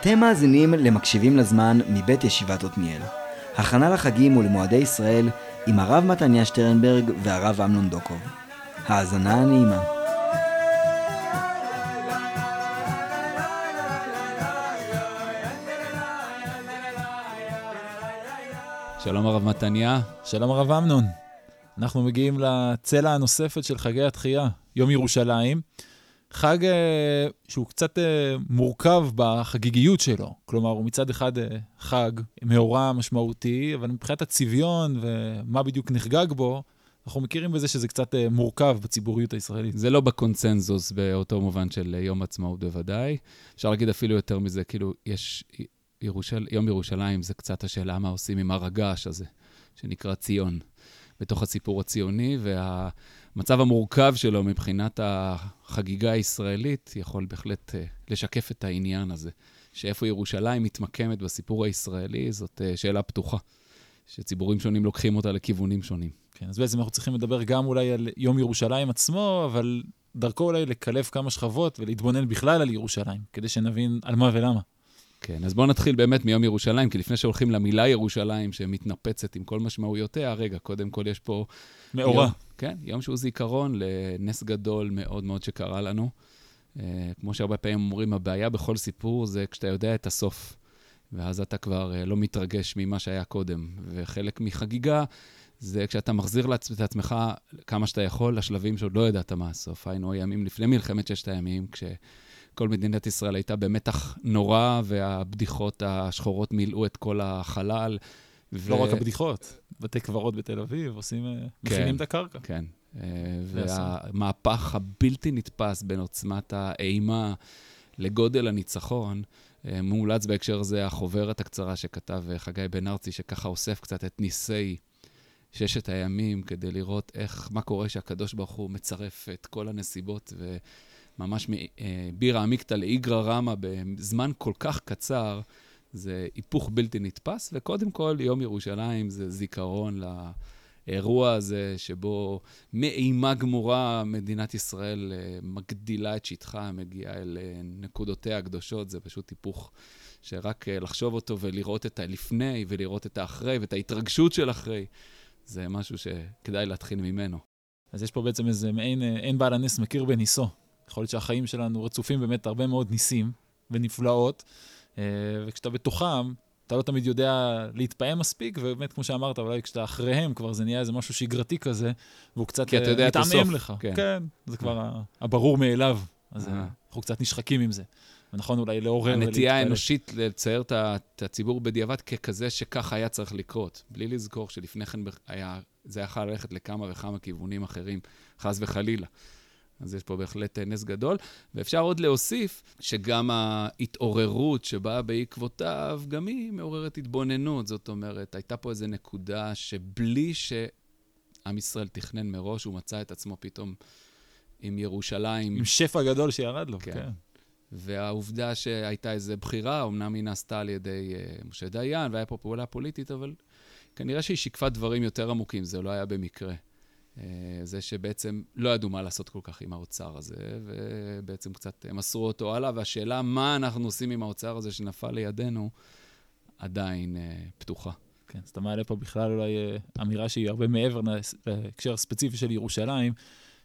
אתם מאזינים למקשיבים לזמן מבית ישיבת עתניאל. הכנה לחגים ולמועדי ישראל עם הרב מתניה שטרנברג והרב אמנון דוקוב. האזנה נעימה. שלום הרב מתניה. שלום הרב אמנון. אנחנו מגיעים לצלע הנוספת של חגי התחייה, יום ירושלים. חג אה, שהוא קצת אה, מורכב בחגיגיות שלו. כלומר, הוא מצד אחד אה, חג מאורע משמעותי, אבל מבחינת הצביון ומה בדיוק נחגג בו, אנחנו מכירים בזה שזה קצת מורכב בציבוריות הישראלית. זה לא בקונצנזוס באותו מובן של יום עצמאות בוודאי. אפשר להגיד אפילו יותר מזה, כאילו, יש... ירושל... יום ירושלים זה קצת השאלה מה עושים עם הר הגעש הזה, שנקרא ציון, בתוך הסיפור הציוני, וה... המצב המורכב שלו מבחינת החגיגה הישראלית יכול בהחלט uh, לשקף את העניין הזה. שאיפה ירושלים מתמקמת בסיפור הישראלי, זאת uh, שאלה פתוחה, שציבורים שונים לוקחים אותה לכיוונים שונים. כן, אז בעצם אנחנו צריכים לדבר גם אולי על יום ירושלים עצמו, אבל דרכו אולי לקלף כמה שכבות ולהתבונן בכלל על ירושלים, כדי שנבין על מה ולמה. כן, אז בואו נתחיל באמת מיום ירושלים, כי לפני שהולכים למילה ירושלים, שמתנפצת עם כל משמעויותיה, רגע, קודם כל יש פה... מאורע. יום, כן, יום שהוא זיכרון לנס גדול מאוד מאוד שקרה לנו. Uh, כמו שהרבה פעמים אומרים, הבעיה בכל סיפור זה כשאתה יודע את הסוף, ואז אתה כבר uh, לא מתרגש ממה שהיה קודם. וחלק מחגיגה זה כשאתה מחזיר את עצמך כמה שאתה יכול לשלבים שעוד לא ידעת מה הסוף. היינו הימים לפני מלחמת ששת הימים, כש... כל מדינת ישראל הייתה במתח נורא, והבדיחות השחורות מילאו את כל החלל. ו... לא רק הבדיחות, בתי קברות בתל אביב, עושים, אה, כן, מכינים את הקרקע. כן, אה, והמהפך הבלתי נתפס בין עוצמת האימה לגודל הניצחון, אה, מומלץ בהקשר הזה החוברת הקצרה שכתב חגי בן ארצי, שככה אוסף קצת את ניסי ששת הימים, כדי לראות איך, מה קורה שהקדוש ברוך הוא מצרף את כל הנסיבות ו... ממש מבירה עמיקתא לאיגרא רמא בזמן כל כך קצר, זה היפוך בלתי נתפס, וקודם כל, יום ירושלים זה זיכרון לאירוע הזה, שבו מאימה גמורה מדינת ישראל אה, מגדילה את שטחה, מגיעה אל אה, נקודותיה הקדושות, זה פשוט היפוך שרק אה, לחשוב אותו ולראות את הלפני ולראות את האחרי ואת ההתרגשות של אחרי, זה משהו שכדאי להתחיל ממנו. אז יש פה בעצם איזה מעין, אין בעל הנס מכיר בניסו. יכול להיות שהחיים שלנו רצופים באמת הרבה מאוד ניסים ונפלאות, אה, וכשאתה בתוכם, אתה לא תמיד יודע להתפעם מספיק, ובאמת, כמו שאמרת, אולי כשאתה אחריהם, כבר זה נהיה איזה משהו שגרתי כזה, והוא קצת מתעמם לך. כן. כן, זה כבר הברור מאליו. אז אה. אנחנו קצת נשחקים עם זה. ונכון אולי לעורר הנטייה האנושית לצייר את הציבור בדיעבד ככזה שככה היה צריך לקרות, בלי לזכור שלפני כן היה, זה יכול ללכת לכמה וכמה כיוונים אחרים, חס וחלילה. אז יש פה בהחלט נס גדול. ואפשר עוד להוסיף שגם ההתעוררות שבאה בעקבותיו, גם היא מעוררת התבוננות. זאת אומרת, הייתה פה איזו נקודה שבלי שעם ישראל תכנן מראש, הוא מצא את עצמו פתאום עם ירושלים. עם שפע גדול שירד לו, כן. כן. והעובדה שהייתה איזו בחירה, אמנם היא נעשתה על ידי uh, משה דיין, והיה פה פעולה פוליטית, אבל כנראה שהיא שיקפה דברים יותר עמוקים, זה לא היה במקרה. אה, זה שבעצם לא ידעו מה לעשות כל כך עם האוצר הזה, ובעצם קצת מסרו אותו הלאה, והשאלה מה אנחנו עושים עם האוצר הזה שנפל לידינו, עדיין אה, פתוחה. כן, אז אתה מעלה פה בכלל אולי אה, אמירה שהיא הרבה מעבר להקשר הספציפי של ירושלים,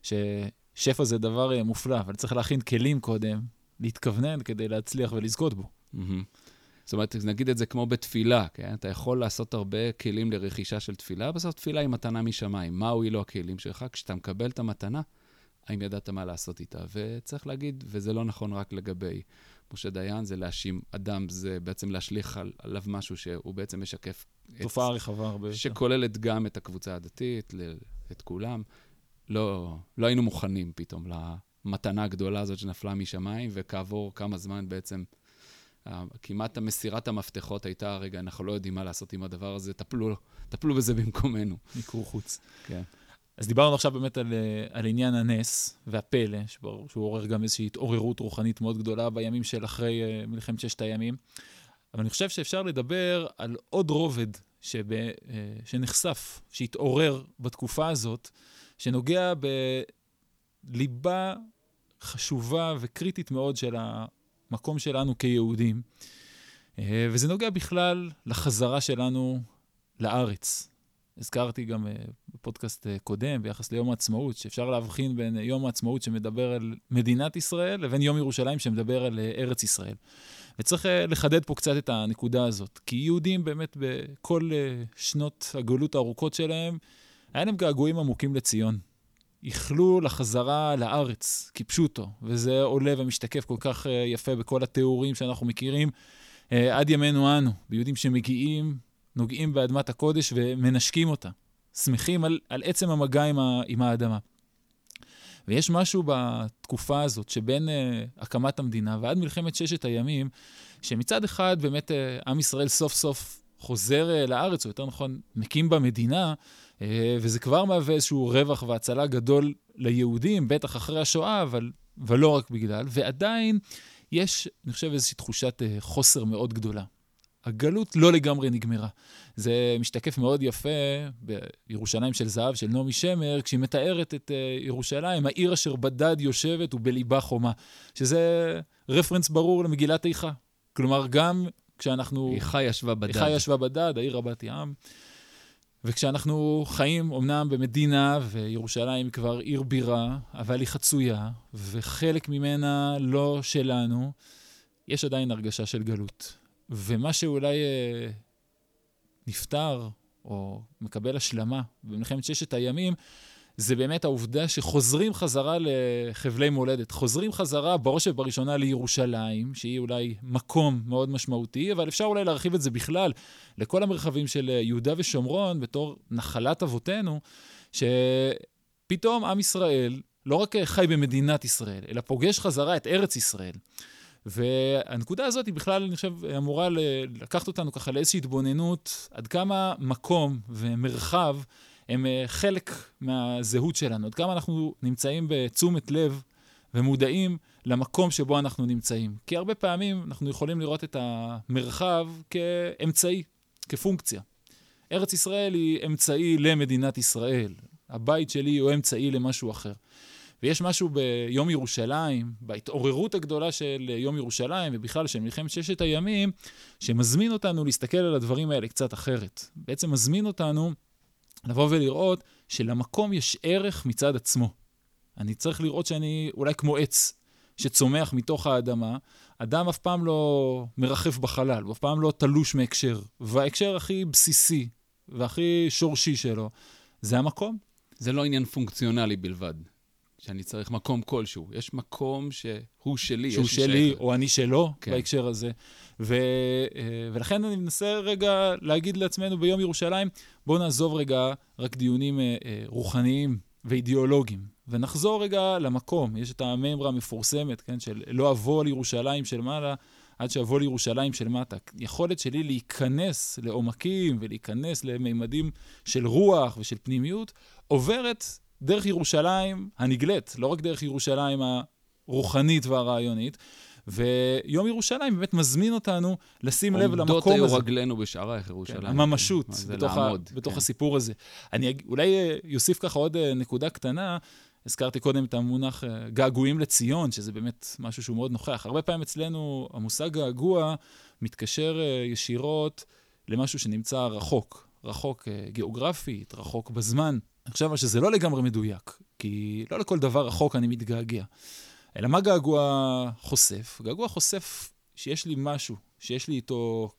ששפע זה דבר מופלא, אבל צריך להכין כלים קודם, להתכוונן כדי להצליח ולזכות בו. Mm-hmm. זאת אומרת, נגיד את זה כמו בתפילה, כן? אתה יכול לעשות הרבה כלים לרכישה של תפילה, בסוף תפילה היא מתנה משמיים. מה הועילו הכלים שלך? כשאתה מקבל את המתנה, האם ידעת מה לעשות איתה? וצריך להגיד, וזה לא נכון רק לגבי משה דיין, זה להאשים אדם, זה בעצם להשליך על, עליו משהו שהוא בעצם משקף... תופעה רחבה הרבה יותר. שכוללת גם את הקבוצה הדתית, את כולם. לא, לא היינו מוכנים פתאום למתנה הגדולה הזאת שנפלה משמיים, וכעבור כמה זמן בעצם כמעט מסירת המפתחות הייתה, רגע, אנחנו לא יודעים מה לעשות עם הדבר הזה, טפלו, טפלו בזה במקומנו. מיקור חוץ. כן. אז דיברנו עכשיו באמת על, אה, על עניין הנס והפלא, שהוא עורר גם איזושהי התעוררות רוחנית מאוד גדולה בימים של אחרי uh, מלחמת ששת הימים. אבל אני חושב שאפשר לדבר על עוד רובד שב, uh, שנחשף, שהתעורר בתקופה הזאת, שנוגע בליבה חשובה וקריטית מאוד של המקום שלנו כיהודים, אה, וזה נוגע בכלל לחזרה שלנו לארץ. הזכרתי גם uh, בפודקאסט uh, קודם ביחס ליום העצמאות, שאפשר להבחין בין יום העצמאות שמדבר על מדינת ישראל לבין יום ירושלים שמדבר על ארץ ישראל. וצריך לחדד פה קצת את הנקודה הזאת, כי יהודים באמת בכל שנות הגלות הארוכות שלהם, היה להם געגועים עמוקים לציון. איחלו לחזרה לארץ, כפשוטו, וזה עולה ומשתקף כל כך uh, יפה בכל התיאורים שאנחנו מכירים uh, עד ימינו אנו, ביהודים שמגיעים נוגעים באדמת הקודש ומנשקים אותה. שמחים על, על עצם המגע עם, ה, עם האדמה. ויש משהו בתקופה הזאת שבין uh, הקמת המדינה ועד מלחמת ששת הימים, שמצד אחד באמת uh, עם ישראל סוף סוף חוזר uh, לארץ, או יותר נכון, מקים בה מדינה, וזה כבר מהווה איזשהו רווח והצלה גדול ליהודים, בטח אחרי השואה, אבל, אבל לא רק בגלל, ועדיין יש, אני חושב, איזושהי תחושת uh, חוסר מאוד גדולה. הגלות לא לגמרי נגמרה. זה משתקף מאוד יפה בירושלים של זהב של נעמי שמר, כשהיא מתארת את uh, ירושלים, העיר אשר בדד יושבת ובליבה חומה, שזה רפרנס ברור למגילת איכה. כלומר, גם כשאנחנו... איכה ישבה בדד. איכה ישבה בדד, העיר רבת ים. וכשאנחנו חיים אמנם במדינה, וירושלים היא כבר עיר בירה, אבל היא חצויה, וחלק ממנה לא שלנו, יש עדיין הרגשה של גלות. ומה שאולי אה, נפטר או מקבל השלמה במלחמת ששת הימים, זה באמת העובדה שחוזרים חזרה לחבלי מולדת. חוזרים חזרה בראש ובראשונה לירושלים, שהיא אולי מקום מאוד משמעותי, אבל אפשר אולי להרחיב את זה בכלל לכל המרחבים של יהודה ושומרון בתור נחלת אבותינו, שפתאום עם ישראל לא רק חי במדינת ישראל, אלא פוגש חזרה את ארץ ישראל. והנקודה הזאת היא בכלל, אני חושב, אמורה לקחת אותנו ככה לאיזושהי התבוננות עד כמה מקום ומרחב הם אה, חלק מהזהות שלנו, עד כמה אנחנו נמצאים בתשומת לב ומודעים למקום שבו אנחנו נמצאים. כי הרבה פעמים אנחנו יכולים לראות את המרחב כאמצעי, כפונקציה. ארץ ישראל היא אמצעי למדינת ישראל. הבית שלי הוא אמצעי למשהו אחר. ויש משהו ביום ירושלים, בהתעוררות הגדולה של יום ירושלים, ובכלל של מלחמת ששת הימים, שמזמין אותנו להסתכל על הדברים האלה קצת אחרת. בעצם מזמין אותנו לבוא ולראות שלמקום יש ערך מצד עצמו. אני צריך לראות שאני אולי כמו עץ שצומח מתוך האדמה, אדם אף פעם לא מרחף בחלל, הוא אף פעם לא תלוש מהקשר. וההקשר הכי בסיסי והכי שורשי שלו זה המקום. זה לא עניין פונקציונלי בלבד. שאני צריך מקום כלשהו. יש מקום שהוא שלי. שהוא שלי, שייך. או אני שלו, כן. בהקשר הזה. ו, אה, ולכן אני מנסה רגע להגיד לעצמנו ביום ירושלים, בואו נעזוב רגע רק דיונים אה, אה, רוחניים ואידיאולוגיים, ונחזור רגע למקום. יש את המימרה המפורסמת, כן, של לא אבוא לירושלים של מעלה, עד שאבוא לירושלים של מטה. יכולת שלי להיכנס לעומקים ולהיכנס למימדים של רוח ושל פנימיות, עוברת דרך ירושלים הנגלית, לא רק דרך ירושלים הרוחנית והרעיונית. ויום ירושלים באמת מזמין אותנו לשים לב למקום הזה. עומדות היו רגלינו בשערייך ירושלים. כן, הממשות, בתוך, לעמוד, ה, בתוך כן. הסיפור הזה. אני אולי אה, יוסיף ככה עוד אה, נקודה קטנה. הזכרתי קודם את המונח אה, געגועים לציון, שזה באמת משהו שהוא מאוד נוכח. הרבה פעמים אצלנו המושג געגוע מתקשר ישירות למשהו שנמצא רחוק. רחוק גיאוגרפית, רחוק בזמן. אני חושב שזה לא לגמרי מדויק, כי לא לכל דבר רחוק אני מתגעגע. אלא מה געגוע חושף? געגוע חושף שיש לי משהו, שיש לי איתו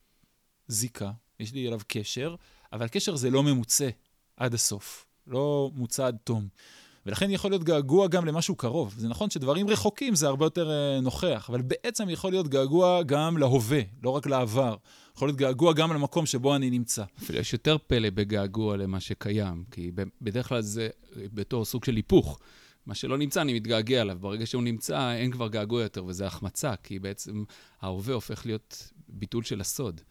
זיקה, יש לי אליו קשר, אבל הקשר הזה לא ממוצה עד הסוף, לא מוצה עד תום. ולכן יכול להיות געגוע גם למשהו קרוב. זה נכון שדברים רחוקים זה הרבה יותר uh, נוכח, אבל בעצם יכול להיות געגוע גם להווה, לא רק לעבר. יכול להיות געגוע גם למקום שבו אני נמצא. אפילו יש יותר פלא בגעגוע למה שקיים, כי בדרך כלל זה בתור סוג של היפוך. מה שלא נמצא, אני מתגעגע אליו. ברגע שהוא נמצא, אין כבר געגוע יותר, וזה החמצה, כי בעצם ההווה הופך להיות ביטול של הסוד.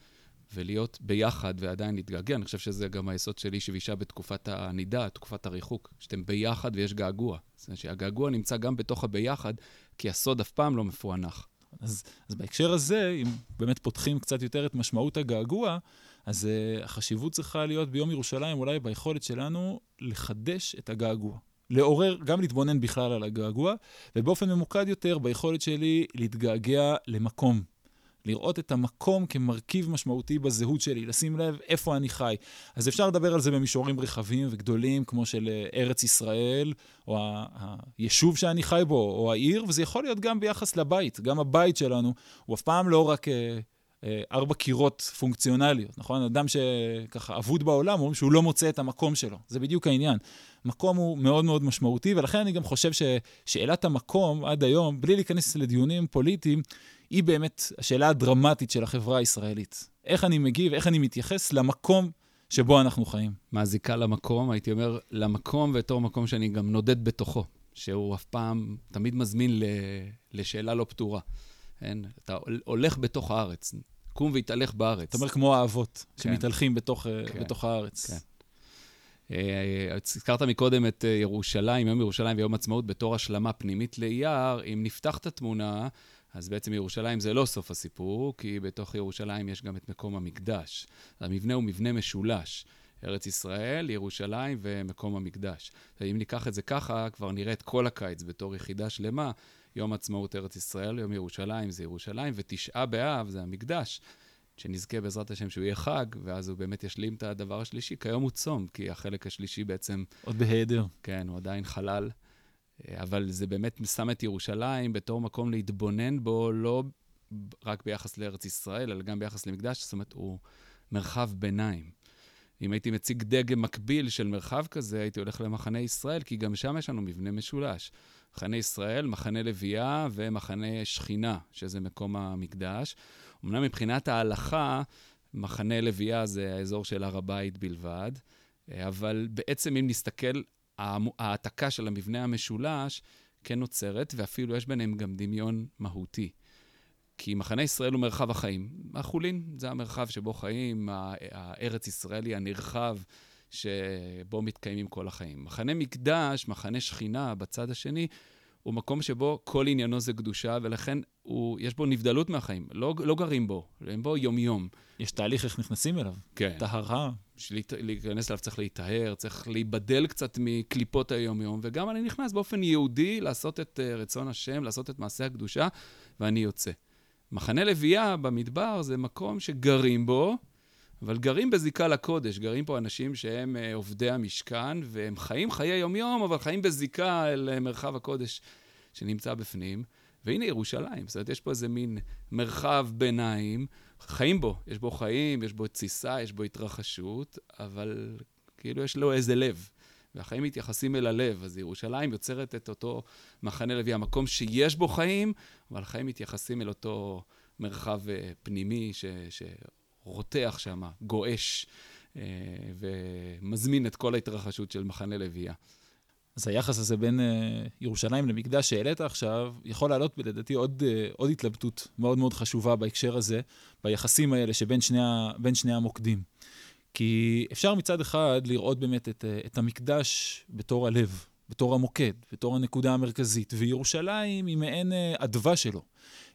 ולהיות ביחד ועדיין להתגעגע. אני חושב שזה גם היסוד של איש ואישה בתקופת הנידה, תקופת הריחוק, שאתם ביחד ויש געגוע. זאת אומרת שהגעגוע נמצא גם בתוך הביחד, כי הסוד אף פעם לא מפוענח. אז, אז בהקשר הזה, אם באמת פותחים קצת יותר את משמעות הגעגוע, אז uh, החשיבות צריכה להיות ביום ירושלים אולי ביכולת שלנו לחדש את הגעגוע. לעורר, גם להתבונן בכלל על הגעגוע, ובאופן ממוקד יותר ביכולת שלי להתגעגע למקום. לראות את המקום כמרכיב משמעותי בזהות שלי, לשים לב איפה אני חי. אז אפשר לדבר על זה במישורים רחבים וגדולים, כמו של אה, ארץ ישראל, או היישוב שאני חי בו, או העיר, וזה יכול להיות גם ביחס לבית. גם הבית שלנו הוא אף פעם לא רק אה, ארבע קירות פונקציונליות, נכון? אדם שככה אבוד בעולם, אומרים שהוא לא מוצא את המקום שלו. זה בדיוק העניין. מקום הוא מאוד מאוד משמעותי, ולכן אני גם חושב ששאלת המקום עד היום, בלי להיכנס לדיונים פוליטיים, היא באמת השאלה הדרמטית של החברה הישראלית. איך אני מגיב, איך אני מתייחס למקום שבו אנחנו חיים. מהזיקה למקום, הייתי אומר, למקום בתור מקום שאני גם נודד בתוכו, שהוא אף פעם, תמיד מזמין לשאלה לא פתורה. כן? אתה הולך בתוך הארץ, קום והתהלך בארץ. אתה אומר כמו האבות, כן. שמתהלכים בתוך, אה, כן. בתוך הארץ. כן. אה, הזכרת מקודם את אה, ירושלים, יום ירושלים ויום עצמאות בתור השלמה פנימית לאייר. אם נפתח את התמונה, אז בעצם ירושלים זה לא סוף הסיפור, כי בתוך ירושלים יש גם את מקום המקדש. המבנה הוא מבנה משולש. ארץ ישראל, ירושלים ומקום המקדש. אם ניקח את זה ככה, כבר נראה את כל הקיץ בתור יחידה שלמה. יום עצמאות ארץ ישראל, יום ירושלים זה ירושלים, ותשעה באב זה המקדש. שנזכה בעזרת השם שהוא יהיה חג, ואז הוא באמת ישלים את הדבר השלישי. כיום הוא צום, כי החלק השלישי בעצם... עוד בהיעדר. כן, הוא עדיין חלל. אבל זה באמת שם את ירושלים בתור מקום להתבונן בו, לא רק ביחס לארץ ישראל, אלא גם ביחס למקדש, זאת אומרת, הוא מרחב ביניים. אם הייתי מציג דגם מקביל של מרחב כזה, הייתי הולך למחנה ישראל, כי גם שם יש לנו מבנה משולש. מחנה ישראל, מחנה לוויה ומחנה שכינה, שזה מקום המקדש. אמנם מבחינת ההלכה, מחנה לוויה זה האזור של הר הבית בלבד, אבל בעצם אם נסתכל, ההעתקה של המבנה המשולש כן נוצרת, ואפילו יש ביניהם גם דמיון מהותי. כי מחנה ישראל הוא מרחב החיים. החולין זה המרחב שבו חיים, הארץ ישראלי הנרחב שבו מתקיימים כל החיים. מחנה מקדש, מחנה שכינה בצד השני, הוא מקום שבו כל עניינו זה קדושה, ולכן הוא, יש בו נבדלות מהחיים. לא, לא גרים בו, הם בו יום-יום. יש תהליך איך נכנסים אליו. כן. טהרה. בשביל להיכנס אליו צריך להיטהר, צריך להיבדל קצת מקליפות היום-יום, וגם אני נכנס באופן יהודי לעשות את uh, רצון השם, לעשות את מעשה הקדושה, ואני יוצא. מחנה לוויה במדבר זה מקום שגרים בו, אבל גרים בזיקה לקודש. גרים פה אנשים שהם uh, עובדי המשכן, והם חיים חיי יום-יום, אבל חיים בזיקה אל uh, מרחב הקודש שנמצא בפנים. והנה ירושלים, זאת אומרת, יש פה איזה מין מרחב ביניים, חיים בו, יש בו חיים, יש בו תסיסה, יש בו התרחשות, אבל כאילו יש לו איזה לב. והחיים מתייחסים אל הלב, אז ירושלים יוצרת את אותו מחנה לוי, המקום שיש בו חיים, אבל החיים מתייחסים אל אותו מרחב אה, פנימי ש, שרותח שם, גועש, אה, ומזמין את כל ההתרחשות של מחנה לוויה. אז היחס הזה בין uh, ירושלים למקדש שהעלית עכשיו, יכול לעלות לדעתי עוד, uh, עוד התלבטות מאוד מאוד חשובה בהקשר הזה, ביחסים האלה שבין שני, שני המוקדים. כי אפשר מצד אחד לראות באמת את, את המקדש בתור הלב, בתור המוקד, בתור הנקודה המרכזית, וירושלים היא מעין אדווה שלו.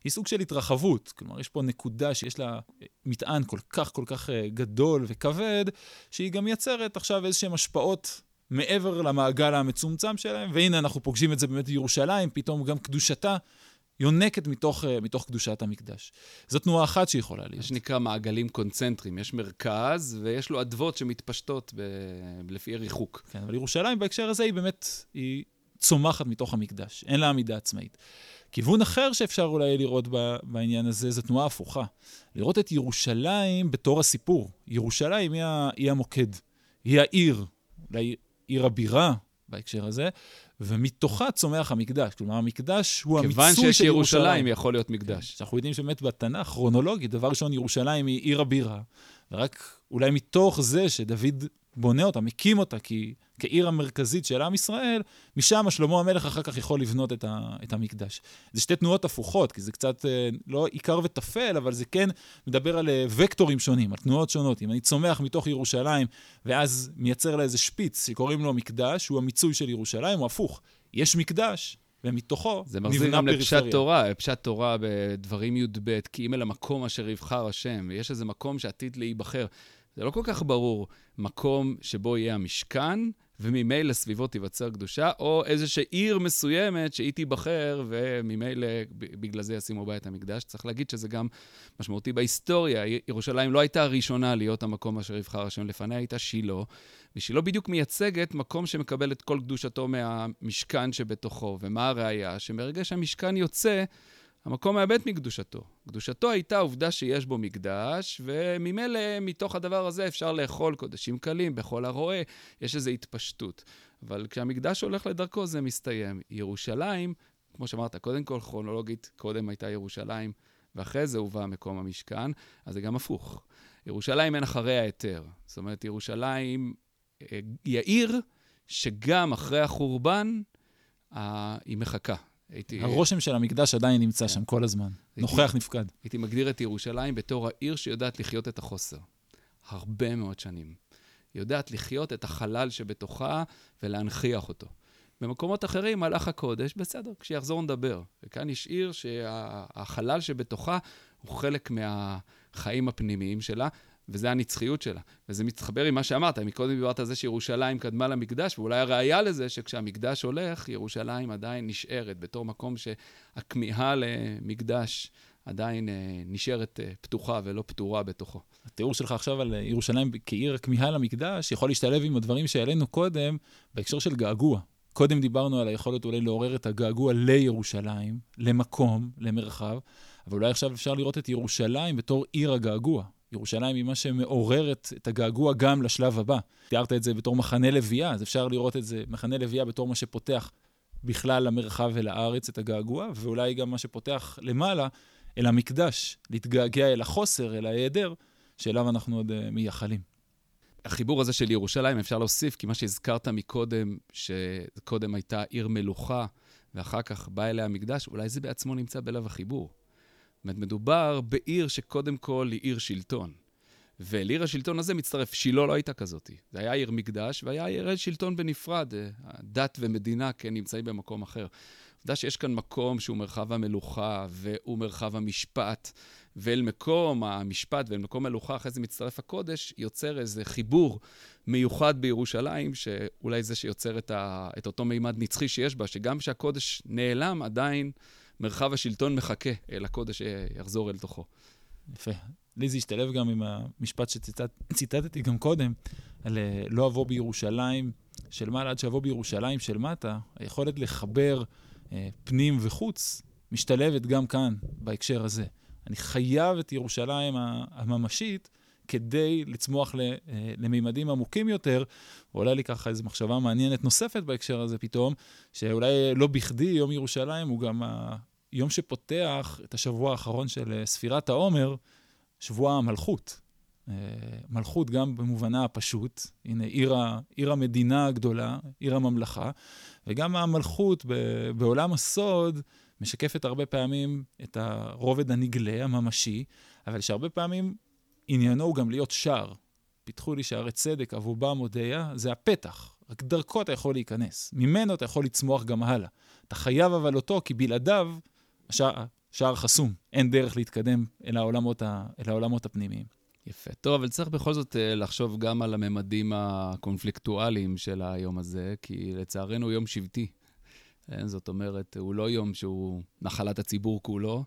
היא סוג של התרחבות, כלומר, יש פה נקודה שיש לה מטען כל כך כל כך גדול וכבד, שהיא גם מייצרת עכשיו איזשהן השפעות מעבר למעגל המצומצם שלהם, והנה אנחנו פוגשים את זה באמת בירושלים, פתאום גם קדושתה יונקת מתוך, אה, מתוך קדושת המקדש. זו תנועה אחת שיכולה להיות. מה שנקרא מעגלים קונצנטריים. יש מרכז ויש לו אדוות שמתפשטות ב... לפי ריחוק. כן, אבל ירושלים בהקשר הזה היא באמת, היא צומחת מתוך המקדש, אין לה עמידה עצמאית. כיוון אחר שאפשר אולי לראות בעניין הזה, זו תנועה הפוכה. לראות את ירושלים בתור הסיפור. ירושלים היא, היא המוקד, היא העיר, אולי עיר הבירה בהקשר הזה, ומתוכה צומח המקדש. כלומר, המקדש הוא המיצוי של ירושלים. כיוון שיש ירושלים, יכול להיות מקדש. כן, אנחנו יודעים שבאמת בתנ"ך, כרונולוגית, דבר ראשון, ירושלים היא עיר הבירה, ורק אולי מתוך זה שדוד בונה אותה, מקים אותה, כי כעיר המרכזית של עם ישראל, משם שלמה המלך אחר כך יכול לבנות את, ה, את המקדש. זה שתי תנועות הפוכות, כי זה קצת אה, לא עיקר וטפל, אבל זה כן מדבר על אה, וקטורים שונים, על תנועות שונות. אם אני צומח מתוך ירושלים, ואז מייצר לה איזה שפיץ שקוראים לו מקדש, הוא המיצוי של ירושלים, הוא הפוך. יש מקדש, ומתוכו נבנה פריפריה. זה מחזיר גם לפשט תורה, פשט תורה בדברים י"ב, כי אם אל המקום אשר יבחר השם, ויש איזה מקום שעתיד להיבחר. זה לא כל כך ברור מקום שבו יהיה המשכן, וממילא סביבו תיווצר קדושה, או איזושהי עיר מסוימת שהיא תיבחר, וממילא בגלל זה ישימו בה את המקדש. צריך להגיד שזה גם משמעותי בהיסטוריה. ירושלים לא הייתה הראשונה להיות המקום אשר יבחר השם לפניה, הייתה שילה, ושילה בדיוק מייצגת מקום שמקבל את כל קדושתו מהמשכן שבתוכו. ומה הראיה? שמרגע שהמשכן יוצא, המקום מאבד מקדושתו. קדושתו הייתה עובדה שיש בו מקדש, וממילא מתוך הדבר הזה אפשר לאכול קודשים קלים בכל הרועה, יש איזו התפשטות. אבל כשהמקדש הולך לדרכו זה מסתיים. ירושלים, כמו שאמרת, קודם כל כרונולוגית, קודם הייתה ירושלים, ואחרי זה הובא מקום המשכן, אז זה גם הפוך. ירושלים אין אחרי ההיתר. זאת אומרת, ירושלים אה, היא העיר שגם אחרי החורבן, אה, היא מחכה. הייתי... הרושם של המקדש עדיין נמצא. שם כל הזמן, הייתי, נוכח נפקד. הייתי מגדיר את ירושלים בתור העיר שיודעת לחיות את החוסר. הרבה מאוד שנים. היא יודעת לחיות את החלל שבתוכה ולהנכיח אותו. במקומות אחרים, מלאך הקודש, בסדר, כשיחזור נדבר. וכאן יש עיר שהחלל שבתוכה הוא חלק מהחיים הפנימיים שלה, וזה הנצחיות שלה. וזה מתחבר עם מה שאמרת, מקודם דיברת על זה שירושלים קדמה למקדש, ואולי הראיה לזה שכשהמקדש הולך, ירושלים עדיין נשארת בתור מקום שהכמיהה למקדש עדיין אה, נשארת אה, פתוחה ולא פתורה בתוכו. התיאור שלך עכשיו על ירושלים כעיר הכמיהה למקדש יכול להשתלב עם הדברים שהעלינו קודם בהקשר של געגוע. קודם דיברנו על היכולת אולי לעורר את הגעגוע לירושלים, למקום, למרחב, אבל אולי עכשיו אפשר לראות את ירושלים בתור עיר הגעגוע, ירושלים היא מה שמעוררת את הגעגוע גם לשלב הבא. תיארת את זה בתור מחנה לוויה, אז אפשר לראות את זה, מחנה לוויה בתור מה שפותח בכלל למרחב ולארץ את הגעגוע, ואולי גם מה שפותח למעלה אל המקדש, להתגעגע אל החוסר, אל ההיעדר, שאליו אנחנו עוד uh, מייחלים. החיבור הזה של ירושלים, אפשר להוסיף, כי מה שהזכרת מקודם, שקודם הייתה עיר מלוכה, ואחר כך בא אליה המקדש, אולי זה בעצמו נמצא בלב החיבור. זאת אומרת, מדובר בעיר שקודם כל היא עיר שלטון. ולעיר השלטון הזה מצטרף, שילה לא הייתה כזאת. זה היה עיר מקדש והיה עיר שלטון בנפרד. דת ומדינה, כן, נמצאים במקום אחר. עובדה שיש כאן מקום שהוא מרחב המלוכה והוא מרחב המשפט, ואל מקום המשפט ואל מקום המלוכה, אחרי זה מצטרף הקודש, יוצר איזה חיבור מיוחד בירושלים, שאולי זה שיוצר את, ה, את אותו מימד נצחי שיש בה, שגם כשהקודש נעלם, עדיין מרחב השלטון מחכה אל הקודש שיחזור אל תוכו. יפה. לי זה השתלב גם עם המשפט שציטטתי גם קודם, על אה, לא אבוא בירושלים של מעלה עד שאבוא בירושלים של מטה, היכולת לחבר אה, פנים וחוץ משתלבת גם כאן, בהקשר הזה. אני חייב את ירושלים הממשית כדי לצמוח אה, למימדים עמוקים יותר. ועולה לי ככה איזו מחשבה מעניינת נוספת בהקשר הזה פתאום, שאולי לא בכדי יום ירושלים הוא גם היום שפותח את השבוע האחרון של אה, ספירת העומר, שבוע המלכות. אה, מלכות גם במובנה הפשוט, הנה עיר, עיר המדינה הגדולה, עיר הממלכה, וגם המלכות בעולם הסוד משקפת הרבה פעמים את הרובד הנגלה, הממשי, אבל שהרבה פעמים עניינו הוא גם להיות שער. פיתחו לי שערי צדק, אבובה מודיה, זה הפתח. רק דרכו אתה יכול להיכנס. ממנו אתה יכול לצמוח גם הלאה. אתה חייב אבל אותו, כי בלעדיו השער, שער חסום, אין דרך להתקדם אל העולמות, ה, אל העולמות הפנימיים. יפה. טוב, אבל צריך בכל זאת אה, לחשוב גם על הממדים הקונפליקטואליים של היום הזה, כי לצערנו הוא יום שבטי. אה, זאת אומרת, הוא לא יום שהוא נחלת הציבור כולו,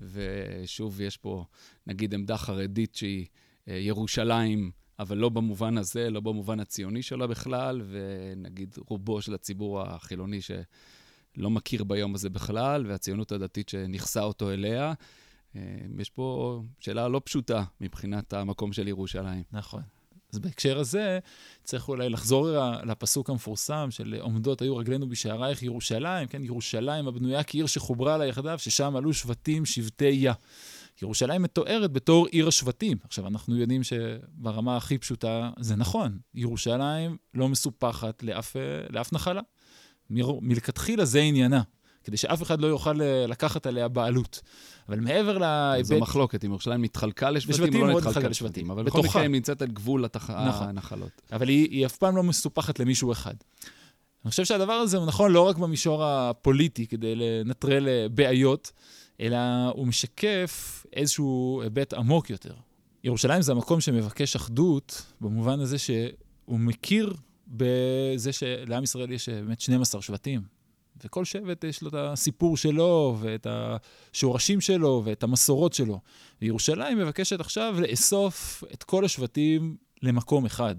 ושוב, יש פה, נגיד, עמדה חרדית שהיא אה, ירושלים, אבל לא במובן הזה, לא במובן הציוני שלה בכלל, ונגיד רובו של הציבור החילוני ש... לא מכיר ביום הזה בכלל, והציונות הדתית שנכסה אותו אליה. אה, יש פה שאלה לא פשוטה מבחינת המקום של ירושלים. נכון. אז בהקשר הזה, צריך אולי לחזור לפסוק המפורסם של עומדות היו רגלינו בשערייך ירושלים, כן, ירושלים הבנויה כעיר שחוברה לה יחדיו, ששם עלו שבטים שבטי יה. ירושלים מתוארת בתור עיר השבטים. עכשיו, אנחנו יודעים שברמה הכי פשוטה זה נכון, ירושלים לא מסופחת לאף, לאף נחלה. מלכתחילה זה עניינה, כדי שאף אחד לא יוכל אה, לקחת עליה בעלות. אבל מעבר להיבט... זו מחלוקת, אם ירושלים נתחלקה לשבטים או לא נתחלקה לשבטים. אבל בכל מקרה היא נמצאת על גבול התח... נכון. הנחלות. אבל היא, היא אף פעם לא מסופחת למישהו אחד. אני חושב שהדבר הזה הוא נכון לא רק במישור הפוליטי, כדי לנטרל אה, בעיות, אלא הוא משקף איזשהו היבט עמוק יותר. ירושלים זה המקום שמבקש אחדות, במובן הזה שהוא מכיר בזה שלעם ישראל יש באמת 12 שבטים, וכל שבט יש לו את הסיפור שלו, ואת השורשים שלו, ואת המסורות שלו. וירושלים מבקשת עכשיו לאסוף את כל השבטים למקום אחד.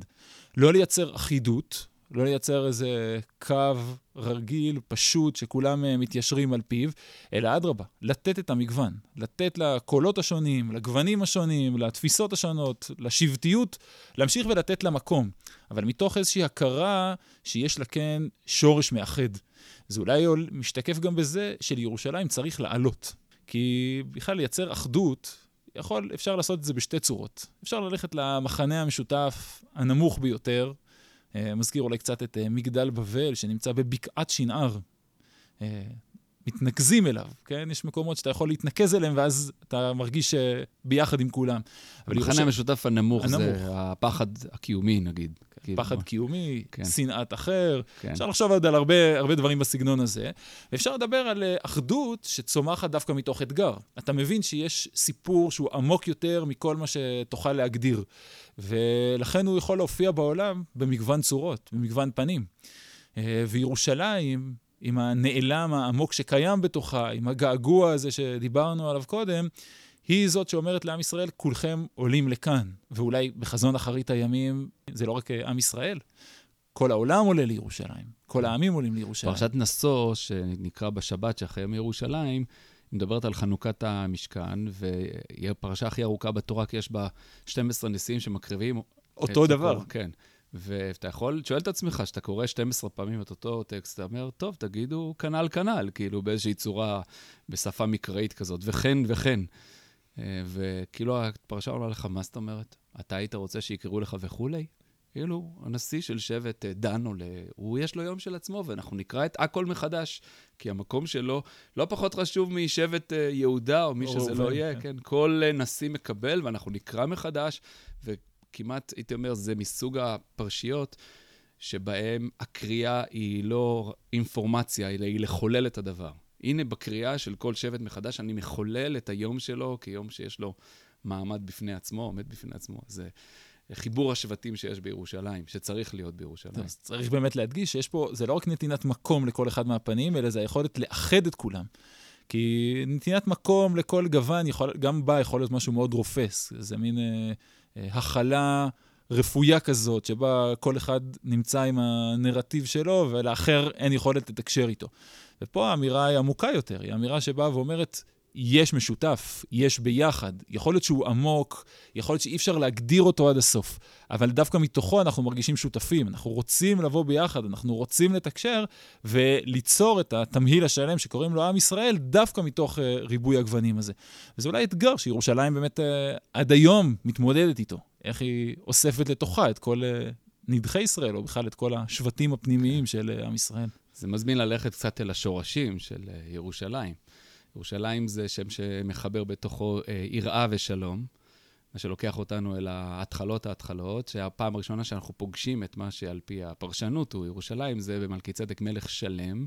לא לייצר אחידות, לא לייצר איזה קו רגיל, פשוט, שכולם אה, מתיישרים על פיו, אלא אדרבה, לתת את המגוון, לתת לקולות השונים, לגוונים השונים, לתפיסות השונות, לשבטיות, להמשיך ולתת לה מקום, אבל מתוך איזושהי הכרה שיש לה כן שורש מאחד. זה אולי משתקף גם בזה שלירושלים צריך לעלות. כי בכלל לייצר אחדות, יכול, אפשר לעשות את זה בשתי צורות. אפשר ללכת למחנה המשותף הנמוך ביותר, מזכיר אולי קצת את אה, מגדל בבל, שנמצא בבקעת שנער. אה, מתנקזים אליו, כן? יש מקומות שאתה יכול להתנקז אליהם, ואז אתה מרגיש ביחד עם כולם. המחנה המשותף הנמוך, הנמוך זה הפחד הקיומי, נגיד. כאילו פחד. קיומי, כן. שנאת אחר. כן. אפשר לחשוב עוד על הרבה, הרבה דברים בסגנון הזה. ואפשר לדבר על אחדות שצומחת דווקא מתוך אתגר. אתה מבין שיש סיפור שהוא עמוק יותר מכל מה שתוכל להגדיר. ולכן הוא יכול להופיע בעולם במגוון צורות, במגוון פנים. אה, וירושלים, עם הנעלם העמוק שקיים בתוכה, עם הגעגוע הזה שדיברנו עליו קודם, היא זאת שאומרת לעם ישראל, כולכם עולים לכאן. ואולי בחזון אחרית הימים, זה לא רק עם ישראל, כל העולם עולה לירושלים, כל העמים עולים לירושלים. פרשת נשוא, שנקרא בשבת שאחרי יום ירושלים, מדברת על חנוכת המשכן, והיא הפרשה הכי ארוכה בתורה, כי יש בה 12 נשיאים שמקריבים. אותו דבר. הכל, כן. ואתה יכול, שואל את עצמך, כשאתה קורא 12 פעמים את אותו טקסט, אתה אומר, טוב, תגידו כנ"ל כנ"ל, כאילו באיזושהי צורה, בשפה מקראית כזאת, וכן וכן. אה, וכאילו הפרשה עולה לך, מה זאת אומרת? אתה היית רוצה שיקראו לך וכולי? כאילו, הנשיא של שבט אה, דן עולה, הוא יש לו יום של עצמו, ואנחנו נקרא את הכל מחדש, כי המקום שלו לא פחות חשוב משבט אה, יהודה, או מי שזה לא יהיה, כן. כן, כל נשיא מקבל, ואנחנו נקרא מחדש, וכמעט, הייתי אומר, זה מסוג הפרשיות שבהם הקריאה היא לא אינפורמציה, אלא היא לחולל את הדבר. הנה, בקריאה של כל שבט מחדש, אני מחולל את היום שלו כיום שיש לו מעמד בפני עצמו, עומד בפני עצמו. זה... חיבור השבטים שיש בירושלים, שצריך להיות בירושלים. אז צריך באמת להדגיש שיש פה, זה לא רק נתינת מקום לכל אחד מהפנים, אלא זה היכולת לאחד את כולם. כי נתינת מקום לכל גוון, יכול, גם בה יכול להיות משהו מאוד רופס. זה מין אה, אה, הכלה רפויה כזאת, שבה כל אחד נמצא עם הנרטיב שלו, ולאחר אין יכולת לתקשר איתו. ופה האמירה היא עמוקה יותר, היא אמירה שבאה ואומרת, יש משותף, יש ביחד. יכול להיות שהוא עמוק, יכול להיות שאי אפשר להגדיר אותו עד הסוף, אבל דווקא מתוכו אנחנו מרגישים שותפים. אנחנו רוצים לבוא ביחד, אנחנו רוצים לתקשר וליצור את התמהיל השלם שקוראים לו עם ישראל, דווקא מתוך uh, ריבוי הגוונים הזה. וזה אולי אתגר שירושלים באמת uh, עד היום מתמודדת איתו. איך היא אוספת לתוכה את כל uh, נדחי ישראל, או בכלל את כל השבטים הפנימיים של uh, עם ישראל. זה מזמין ללכת קצת אל השורשים של uh, ירושלים. ירושלים זה שם שמחבר בתוכו אה, יראה ושלום, מה שלוקח אותנו אל ההתחלות ההתחלות, שהפעם הראשונה שאנחנו פוגשים את מה שעל פי הפרשנות הוא ירושלים, זה במלכי צדק מלך שלם,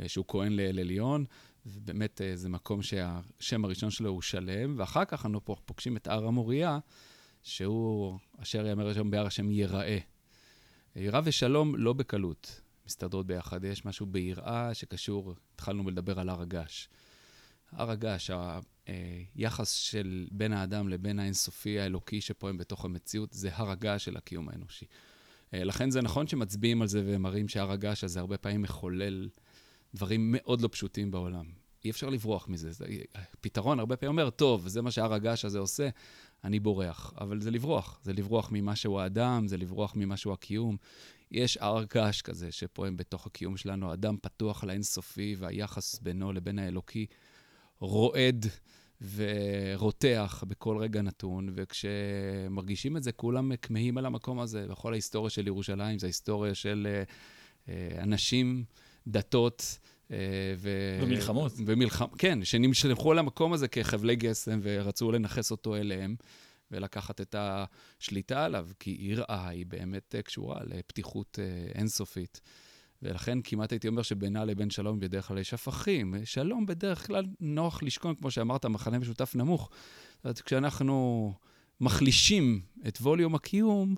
אה, שהוא כהן לאל עליון, ובאמת אה, זה מקום שהשם הראשון שלו הוא שלם, ואחר כך אנחנו פוגשים את הר המוריה, שהוא אשר יאמר השם בהר השם ייראה. יראה ושלום לא בקלות מסתדרות ביחד, יש משהו ביראה שקשור, התחלנו לדבר על הר הגעש. הר הגעש, היחס של בין האדם לבין האינסופי האלוקי שפועם בתוך המציאות, זה הר הגעש של הקיום האנושי. אה, לכן זה נכון שמצביעים על זה ומראים שהר הגעש הזה הרבה פעמים מחולל דברים מאוד לא פשוטים בעולם. אי אפשר לברוח מזה. זה, פתרון הרבה פעמים אומר, טוב, זה מה שהר הגעש הזה עושה, אני בורח. אבל זה לברוח. זה לברוח ממה שהוא האדם, זה לברוח ממה שהוא הקיום. יש הר געש כזה שפועם בתוך הקיום שלנו, אדם פתוח לאינסופי, והיחס בינו לבין האלוקי רועד ורותח בכל רגע נתון, וכשמרגישים את זה, כולם כמהים על המקום הזה. בכל ההיסטוריה של ירושלים, זו היסטוריה של uh, אנשים, דתות, uh, ו... ומלחמות. ומלחמ... כן, שנמשכו על המקום הזה כחבלי גסם ורצו לנכס אותו אליהם. ולקחת את השליטה עליו, כי יראה היא באמת קשורה לפתיחות אינסופית. ולכן כמעט הייתי אומר שבינה לבין שלום בדרך כלל יש הפכים. שלום בדרך כלל נוח לשכון, כמו שאמרת, מחנה משותף נמוך. זאת אומרת, כשאנחנו מחלישים את ווליום הקיום,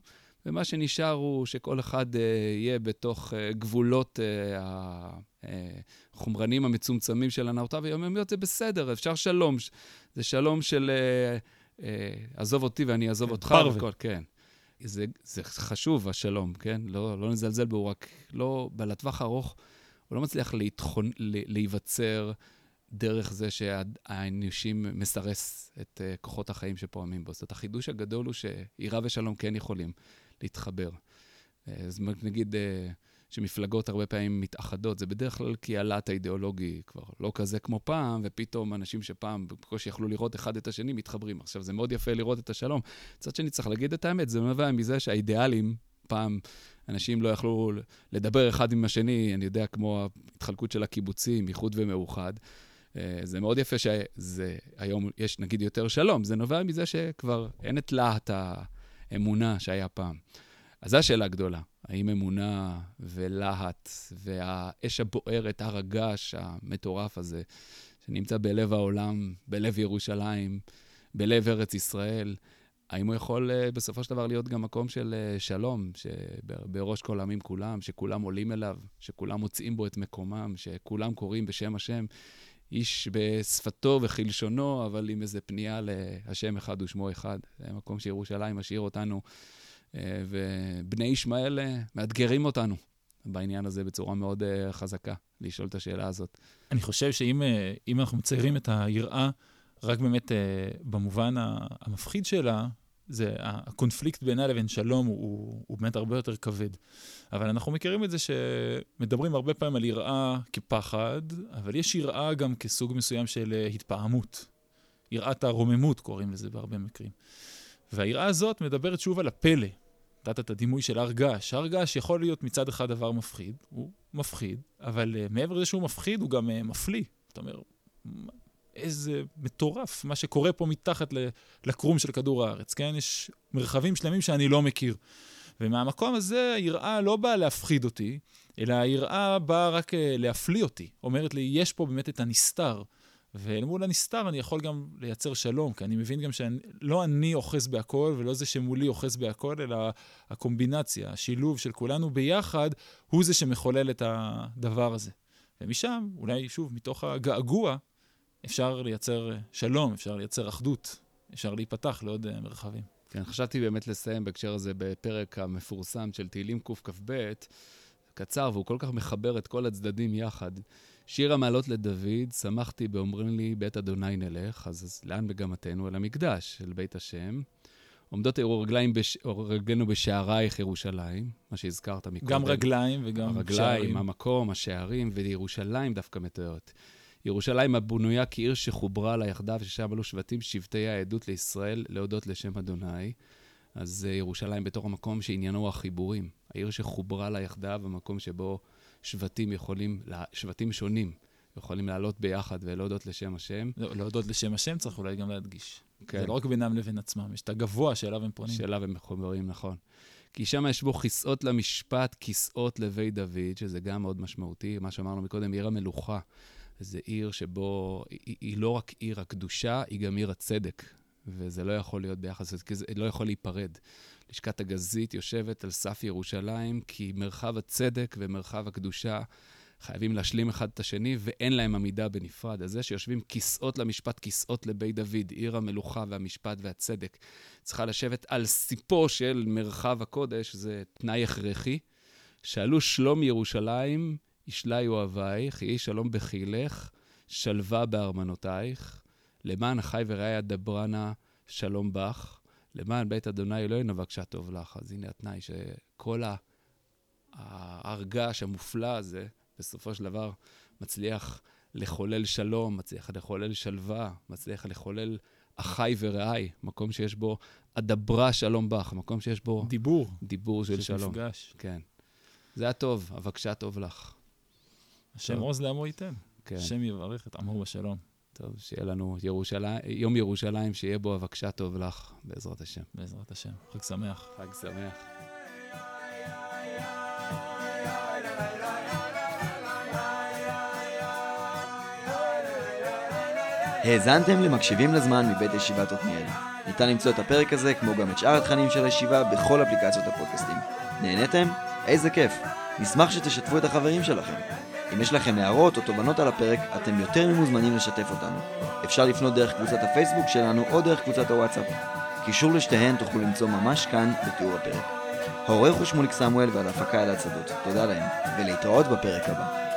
ומה שנשאר הוא שכל אחד אה, יהיה בתוך אה, גבולות החומרנים המצומצמים של הנאותיו היומיומיות, זה בסדר, אפשר שלום. זה שלום של עזוב אותי ואני אעזוב כן, אותך. פרווה. כן. זה, זה חשוב, השלום, כן? לא, לא נזלזל בו, רק לא, לטווח הארוך, הוא לא מצליח להתחון, להיווצר דרך זה שהאנושים מסרס את uh, כוחות החיים שפועמים בו. זאת אומרת, החידוש הגדול הוא שעירה ושלום כן יכולים להתחבר. Uh, זאת אומרת, נגיד uh, שמפלגות הרבה פעמים מתאחדות, זה בדרך כלל כי הלהט האידיאולוגי כבר לא כזה כמו פעם, ופתאום אנשים שפעם בקושי יכלו לראות אחד את השני מתחברים. עכשיו, זה מאוד יפה לראות את השלום. מצד שני, צריך להגיד את האמת, זה נובע מזה שהאידיאלים, פעם אנשים לא יכלו לדבר אחד עם השני, אני יודע, כמו ההתחלקות של הקיבוצים, איחוד ומאוחד. אה, זה מאוד יפה שזה, היום יש נגיד יותר שלום, זה נובע מזה שכבר אין את להט האמונה שהיה פעם. אז זו השאלה הגדולה, האם אמונה ולהט והאש הבוערת, הר הגעש המטורף הזה, שנמצא בלב העולם, בלב ירושלים, בלב ארץ ישראל, האם הוא יכול אה, בסופו של דבר להיות גם מקום של אה, שלום, שבראש כל העמים כולם, שכולם עולים אליו, שכולם מוצאים בו את מקומם, שכולם קוראים בשם השם, איש בשפתו וכלשונו, אבל עם איזה פנייה להשם אחד ושמו אחד. זה מקום שירושלים משאיר אותנו, ובני ישמעאל אה, מאתגרים אותנו בעניין הזה בצורה מאוד אה, חזקה, לשאול את השאלה הזאת. אני חושב שאם אנחנו מציירים את היראה רק באמת במובן המפחיד שלה, זה, הקונפליקט בינה לבין שלום הוא, הוא באמת הרבה יותר כבד. אבל אנחנו מכירים את זה שמדברים הרבה פעמים על יראה כפחד, אבל יש יראה גם כסוג מסוים של אה, התפעמות. יראת הרוממות קוראים לזה בהרבה מקרים. והיראה הזאת מדברת שוב על הפלא. נתת את הדימוי של הר געש. הר געש יכול להיות מצד אחד דבר מפחיד, הוא מפחיד, אבל uh, מעבר לזה שהוא מפחיד, הוא גם uh, מפליא. זאת אומרת, איזה מטורף מה שקורה פה מתחת לקרום של כדור הארץ, כן? יש מרחבים שלמים שאני לא מכיר. ומהמקום הזה היראה לא באה להפחיד אותי, אלא היראה באה רק אה, להפליא אותי. אומרת לי, יש פה באמת את הנסתר. ואל מול הנסתר אני יכול גם לייצר שלום, כי אני מבין גם שלא אני אוחז בהכל ולא זה שמולי אוחז בהכל, אלא הקומבינציה, השילוב של כולנו ביחד, הוא זה שמחולל את הדבר הזה. ומשם, אולי שוב, מתוך הגעגוע, אפשר לייצר שלום, אפשר לייצר אחדות, אפשר להיפתח לעוד אה, מרחבים. כן, חשבתי באמת לסיים בהקשר הזה בפרק המפורסם של תהילים קכ"ב, קצר, והוא כל כך מחבר את כל הצדדים יחד. שיר המעלות לדוד, שמחתי באומרים לי, בית אדוני נלך, אז, אז לאן מגמתנו? אל המקדש, אל בית השם. עומדות רגליים בש... רגלינו בשערייך ירושלים, מה שהזכרת מקודם. גם רגליים וגם הרגליים, שערים. הרגליים, המקום, השערים, וירושלים דווקא מתארת. ירושלים הבנויה כעיר שחוברה לה יחדיו, ששם עלו שבטים שבטי העדות לישראל להודות לשם אדוני. אז uh, ירושלים בתור המקום שעניינו החיבורים. העיר שחוברה לה יחדיו, המקום שבו שבטים יכולים, שבטים שונים יכולים לעלות ביחד ולהודות לשם השם. לא, להודות לשם השם צריך אולי גם להדגיש. כן. זה לא רק בינם לבין עצמם, יש את הגבוה שאליו הם פונים. שאליו הם מחוברים, נכון. כי שם יש בו כיסאות למשפט, כיסאות לבית דוד, שזה גם מאוד משמעותי. מה שאמרנו מקודם, עיר המלוכה. זה עיר שבו, היא, היא לא רק עיר הקדושה, היא גם עיר הצדק. וזה לא יכול להיות ביחס, זה לא יכול להיפרד. לשכת הגזית יושבת על סף ירושלים, כי מרחב הצדק ומרחב הקדושה חייבים להשלים אחד את השני, ואין להם עמידה בנפרד. אז זה שיושבים כיסאות למשפט, כיסאות לבית דוד, עיר המלוכה והמשפט והצדק, צריכה לשבת על סיפו של מרחב הקודש, זה תנאי הכרחי. שאלו שלום ירושלים, ישלי אוהבייך, יהי שלום בחילך, שלווה בארמנותייך, למען החי ורעי דברנה שלום בך, למען בית אדוני אלוהינו בבקשה טוב לך. אז הנה התנאי שכל ההרגש המופלא הזה, בסופו של דבר מצליח לחולל שלום, מצליח לחולל שלווה, מצליח לחולל אחי ורעי, מקום שיש בו אדברה שלום בך, מקום שיש בו... דיבור. דיבור של שלום. מפגש. כן. זה הטוב, אבקשה טוב לך. השם עוז לעמו ייתן. כן. השם יברך את עמו בשלום. טוב, שיהיה לנו ירושלים, יום ירושלים, שיהיה בו אבקשה טוב לך, בעזרת השם. בעזרת השם. חג שמח. חג שמח. האזנתם למקשיבים לזמן מבית ישיבת עתניאל. ניתן למצוא את הפרק הזה, כמו גם את שאר התכנים של הישיבה, בכל אפליקציות הפודקאסטים. נהניתם? איזה כיף! נשמח שתשתפו את החברים שלכם. אם יש לכם הערות או תובנות על הפרק, אתם יותר ממוזמנים לשתף אותנו. אפשר לפנות דרך קבוצת הפייסבוק שלנו או דרך קבוצת הוואטסאפ. קישור לשתיהן תוכלו למצוא ממש כאן בתיאור הפרק. העורך הוא שמוליק סמואל ועל הפקה אלעד שדות. תודה להם, ולהתראות בפרק הבא.